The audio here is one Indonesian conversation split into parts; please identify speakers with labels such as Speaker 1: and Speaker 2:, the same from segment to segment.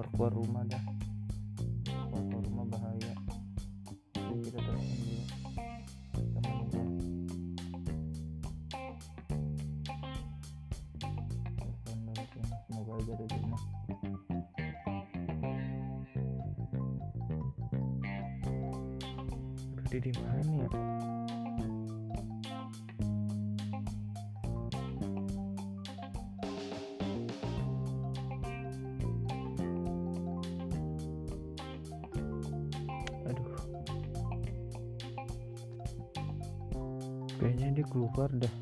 Speaker 1: jangan keluar keluar rumah dah. Keluar keluar rumah bahaya. Jadi kita telepon dulu sini semoga aja ada rumah. Di mana ya kayaknya dia keluar dah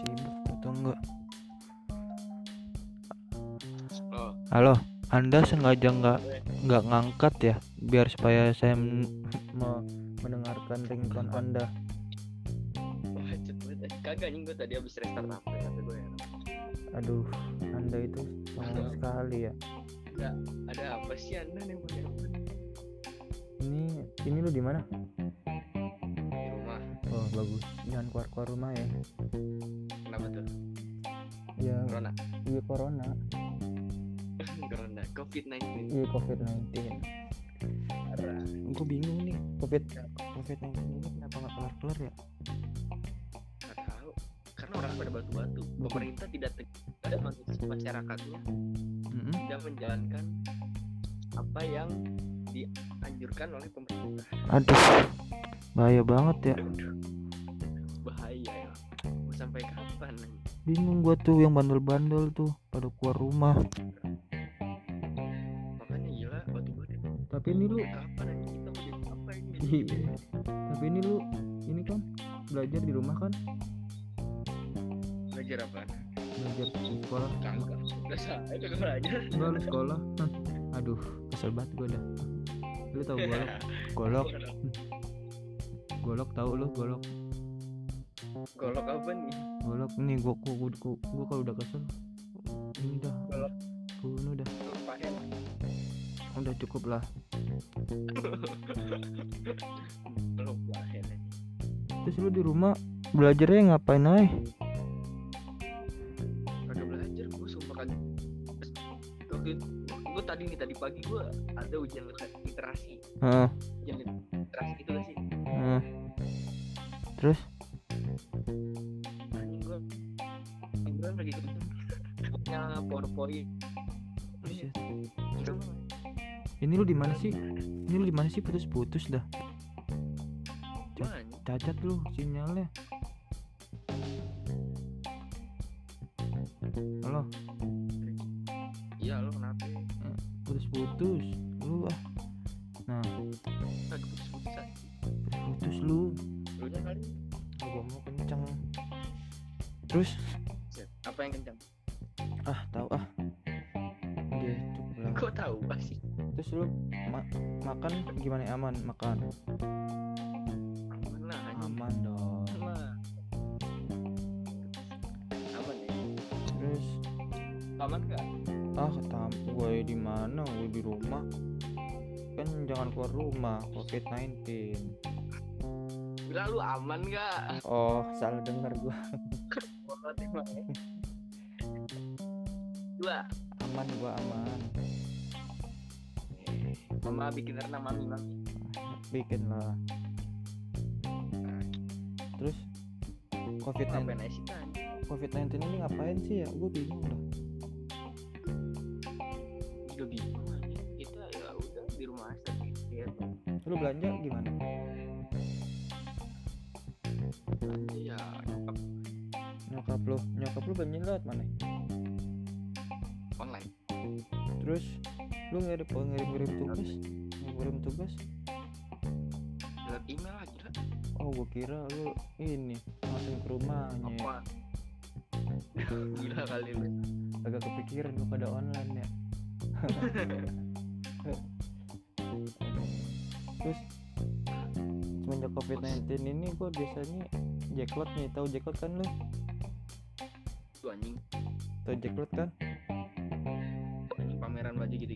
Speaker 1: sibuk atau enggak? Halo. Anda sengaja nggak nggak ngangkat ya? Biar supaya saya men- me- mendengarkan ringtone anda.
Speaker 2: Eh, Kagak gue tadi habis restart HP HP gue ya.
Speaker 1: aduh anda itu songong sekali ya.
Speaker 2: Ada apa sih anda nih
Speaker 1: ini ini lu di mana Oh bagus jangan keluar keluar rumah ya
Speaker 2: Kenapa tuh?
Speaker 1: ya
Speaker 2: Corona.
Speaker 1: iya corona
Speaker 2: Corona. COVID-19.
Speaker 1: iya covid 19
Speaker 2: Parah.
Speaker 1: gue bingung nih covid covid 19 ini kenapa nggak kelar kelar ya
Speaker 2: Gak tahu. Karena orang pada batu-batu. Pemerintah tidak tegas pada masyarakatnya
Speaker 1: Mm-mm.
Speaker 2: tidak menjalankan apa yang dianjurkan oleh pemerintah.
Speaker 1: aduh bahaya banget ya
Speaker 2: Bahaya ya. Mau sampai kapan?
Speaker 1: bingung gua tuh yang bandel-bandel tuh pada keluar rumah
Speaker 2: Makanya gila batu-batu.
Speaker 1: tapi ini lu
Speaker 2: Kapan anjing kita mau apa ini?
Speaker 1: Iya. tapi ini lu ini kan belajar di rumah kan
Speaker 2: Belajar apa?
Speaker 1: belajar di sekolah
Speaker 2: Kagak. Saya kagak belajar.
Speaker 1: enggak lu sekolah Hah. aduh kesel banget gua dah lu tahu golok golok golok tahu lu golok
Speaker 2: Golok apa nih?
Speaker 1: golok nih gua gua, gua, gua, gua kalau udah kesel ini dah
Speaker 2: Golok.
Speaker 1: bunuh dah
Speaker 2: Lupain.
Speaker 1: udah cukup lah
Speaker 2: Lupain.
Speaker 1: terus lu di rumah belajarnya ngapain aja
Speaker 2: Kagak belajar gue sumpah kan. Itu gue tadi nih tadi pagi gue ada ujian literasi.
Speaker 1: Heeh,
Speaker 2: Ujian literasi gitu gak sih?
Speaker 1: heeh. terus
Speaker 2: Powerpoint.
Speaker 1: Buset. ini lu di mana sih? Ini lu di mana sih? Putus-putus dah.
Speaker 2: Cuman
Speaker 1: cacat lu sinyalnya. Halo?
Speaker 2: Iya lo kenapa?
Speaker 1: putus-putus lu ah. Nah.
Speaker 2: Kagak putus-putusan.
Speaker 1: putus lu.
Speaker 2: Lu nya kali.
Speaker 1: gua mau kenceng terus?
Speaker 2: Apa yang kencang?
Speaker 1: ah tahu
Speaker 2: tahu pasti?
Speaker 1: terus lu ma- makan gimana aman makan
Speaker 2: Aman lah.
Speaker 1: aman dong
Speaker 2: Aman. Aman ya.
Speaker 1: terus
Speaker 2: Aman gak?
Speaker 1: ah tam gue di mana gue di rumah kan jangan keluar rumah covid 19
Speaker 2: Bila lu aman gak?
Speaker 1: oh salah dengar gua
Speaker 2: ya. Dua.
Speaker 1: aman gua aman
Speaker 2: Mama bikin renang mami mami.
Speaker 1: bikin lah terus covid
Speaker 2: Ngapain
Speaker 1: 19
Speaker 2: aja sih kan?
Speaker 1: covid 19 ini ngapain sih ya gue bingung dah
Speaker 2: Juga bingung. Kita ya udah di rumah aja gitu ya.
Speaker 1: lu belanja gimana
Speaker 2: Aja ya nyokap
Speaker 1: nyokap lu nyokap lu belanja lewat mana
Speaker 2: online.
Speaker 1: terus lu nggak ada pengirim ngirim tugas? ngirim tugas?
Speaker 2: Lewat email aja
Speaker 1: oh gue kira lu ini langsung ke rumahnya.
Speaker 2: Apa? Gila kali lu.
Speaker 1: agak kepikiran lu pada online ya. Terus semenjak covid 19 ini gue biasanya jackpot nih. Tahu jackpot kan lu?
Speaker 2: Tuh anjing.
Speaker 1: tahu jackpot kan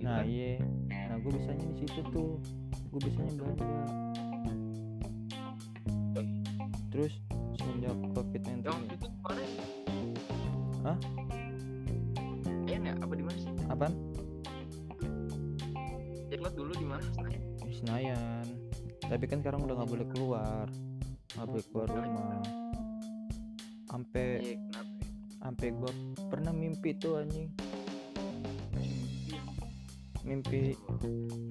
Speaker 2: gitu
Speaker 1: nah
Speaker 2: kan?
Speaker 1: iya. Nah gue bisanya di situ tuh. Gue bisanya belanja. terus semenjak covid 19 yang
Speaker 2: itu mana
Speaker 1: hah?
Speaker 2: Iya apa di mana sih?
Speaker 1: Apaan?
Speaker 2: Jaklot dulu di mana?
Speaker 1: Di Senayan. Tapi kan sekarang udah nggak boleh keluar. Nggak boleh keluar rumah. Sampai
Speaker 2: iya,
Speaker 1: sampai gue pernah mimpi tuh anjing mimpi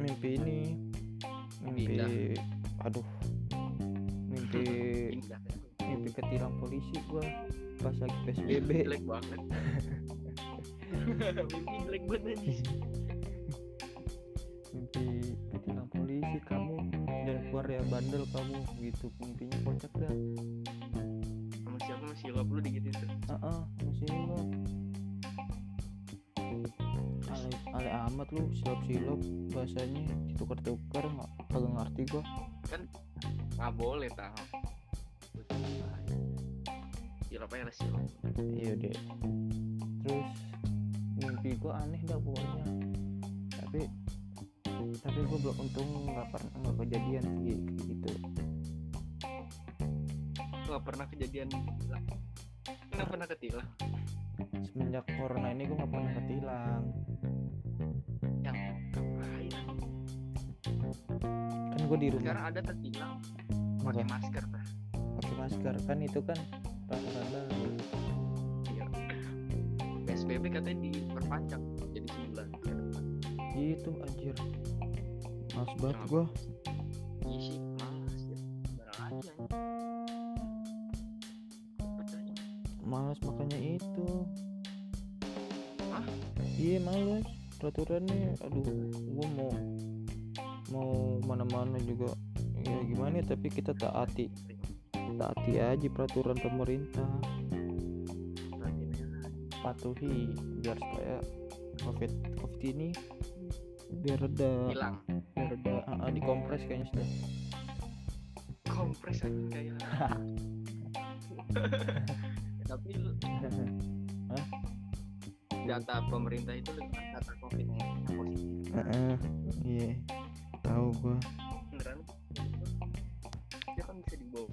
Speaker 1: mimpi ini mimpi
Speaker 2: Pindah.
Speaker 1: aduh mimpi
Speaker 2: pindah.
Speaker 1: mimpi ketilang polisi gua pas lagi psbb
Speaker 2: jelek banget. Mimpi jelek banget.
Speaker 1: Mimpi ketilang polisi kamu dan keluar ya bandel kamu gitu mimpinya kocak dah.
Speaker 2: Sama siapa? Masih silap lu digituin
Speaker 1: amat lu silap silap bahasanya ditukar tukar nggak kagak ngerti gua.
Speaker 2: Nggak boleh tahu silap aja lah silap
Speaker 1: iya deh terus mimpi gua aneh dah pokoknya. Tapi tapi gua belum untung nggak pernah nggak kejadian sih gitu.
Speaker 2: Nggak pernah kejadian nggak pernah ketilang.
Speaker 1: Semenjak corona ini gua nggak pernah ketilang kan gua di rumah.
Speaker 2: Sekarang ada tertilang pakai masker Pak.
Speaker 1: pakai masker. Kan itu kan baru
Speaker 2: Iya. PSBB katanya diperpanjang jadi sebulan ke depan.
Speaker 1: Gitu anjir. Males banget gua.
Speaker 2: Iya sih ya. Barang aja Katanya.
Speaker 1: males makanya itu.
Speaker 2: Hah?
Speaker 1: iya males. Peraturannya aduh gua mau mau mana-mana juga. Ya gimana ya, tapi kita taati. Taati aja peraturan pemerintah. Patuhi biar supaya covid covid ini biar reda.
Speaker 2: Hilang.
Speaker 1: Biar reda. Ah, ah, dikompres kayaknya sudah
Speaker 2: kompres aja kayak tapi data pemerintah itu data covid yang positif.
Speaker 1: Iya tahu gua.
Speaker 2: Beneran? Dia kan bisa dibawa.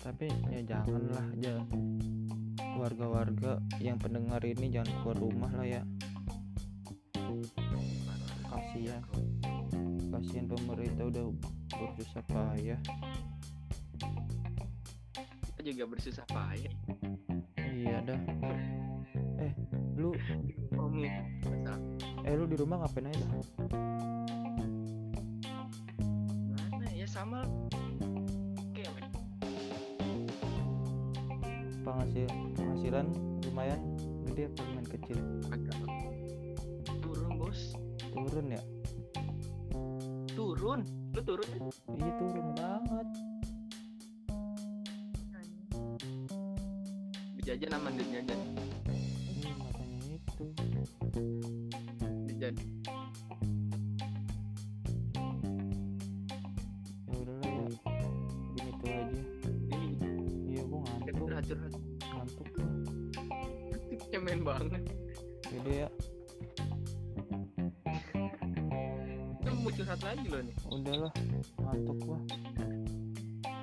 Speaker 1: Tapi ya janganlah jangan warga-warga yang pendengar ini jangan keluar rumah lah ya. Kasihan. Kasihan pemerintah udah bersusah payah.
Speaker 2: Kita juga bersusah payah.
Speaker 1: Iya dah. Eh lu
Speaker 2: masalah
Speaker 1: eh lu di rumah ngapain aja? Dah
Speaker 2: mana ya sama.
Speaker 1: Penghasil penghasilan lumayan gede apa lumayan kecil?
Speaker 2: Agak turun bos.
Speaker 1: Turun ya?
Speaker 2: Turun? Lu turun ya?
Speaker 1: iya turun banget.
Speaker 2: Jajan aman duit jajan
Speaker 1: Yaudah ya.
Speaker 2: Kita mau curhat lagi loh nih
Speaker 1: udahlah ngantuk gua.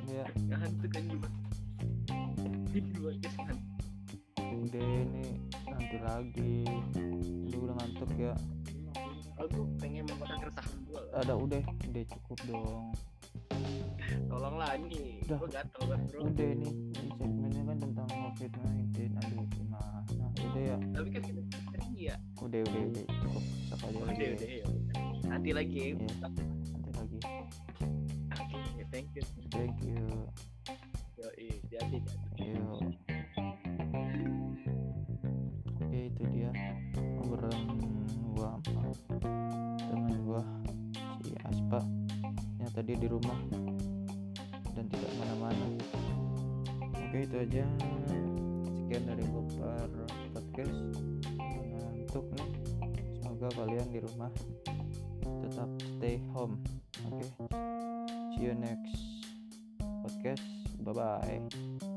Speaker 1: Ya
Speaker 2: ngantuk kan juga Tidur aja kan
Speaker 1: udah ini nanti lagi. Udah udah ngantuk ya?
Speaker 2: Aku pengen membakar keresahan gua.
Speaker 1: Ada udah udah cukup dong.
Speaker 2: Tolonglah nih
Speaker 1: Udah.
Speaker 2: gua gatel banget bro.
Speaker 1: Udah ini segmennya kan tentang covid 19 aduh gimana? Udah ya?
Speaker 2: Tapi kan kita iya.
Speaker 1: Udah udah udah. Cukup stop aja.
Speaker 2: Udah
Speaker 1: ya.
Speaker 2: udah ya nanti lagi. Ya
Speaker 1: Iya. nanti lagi.
Speaker 2: Oke thank you.
Speaker 1: Thank you.
Speaker 2: Yo jadi jadi
Speaker 1: Yo. Oke itu dia obrolan gua. Teman gua si Aspa yang tadi di rumah dan tidak mana-mana. Oke itu aja. Sekian dari Gopar Podcast ngantuk nih. Semoga kalian di rumah tetap stay home. Oke. See you next podcast. Bye bye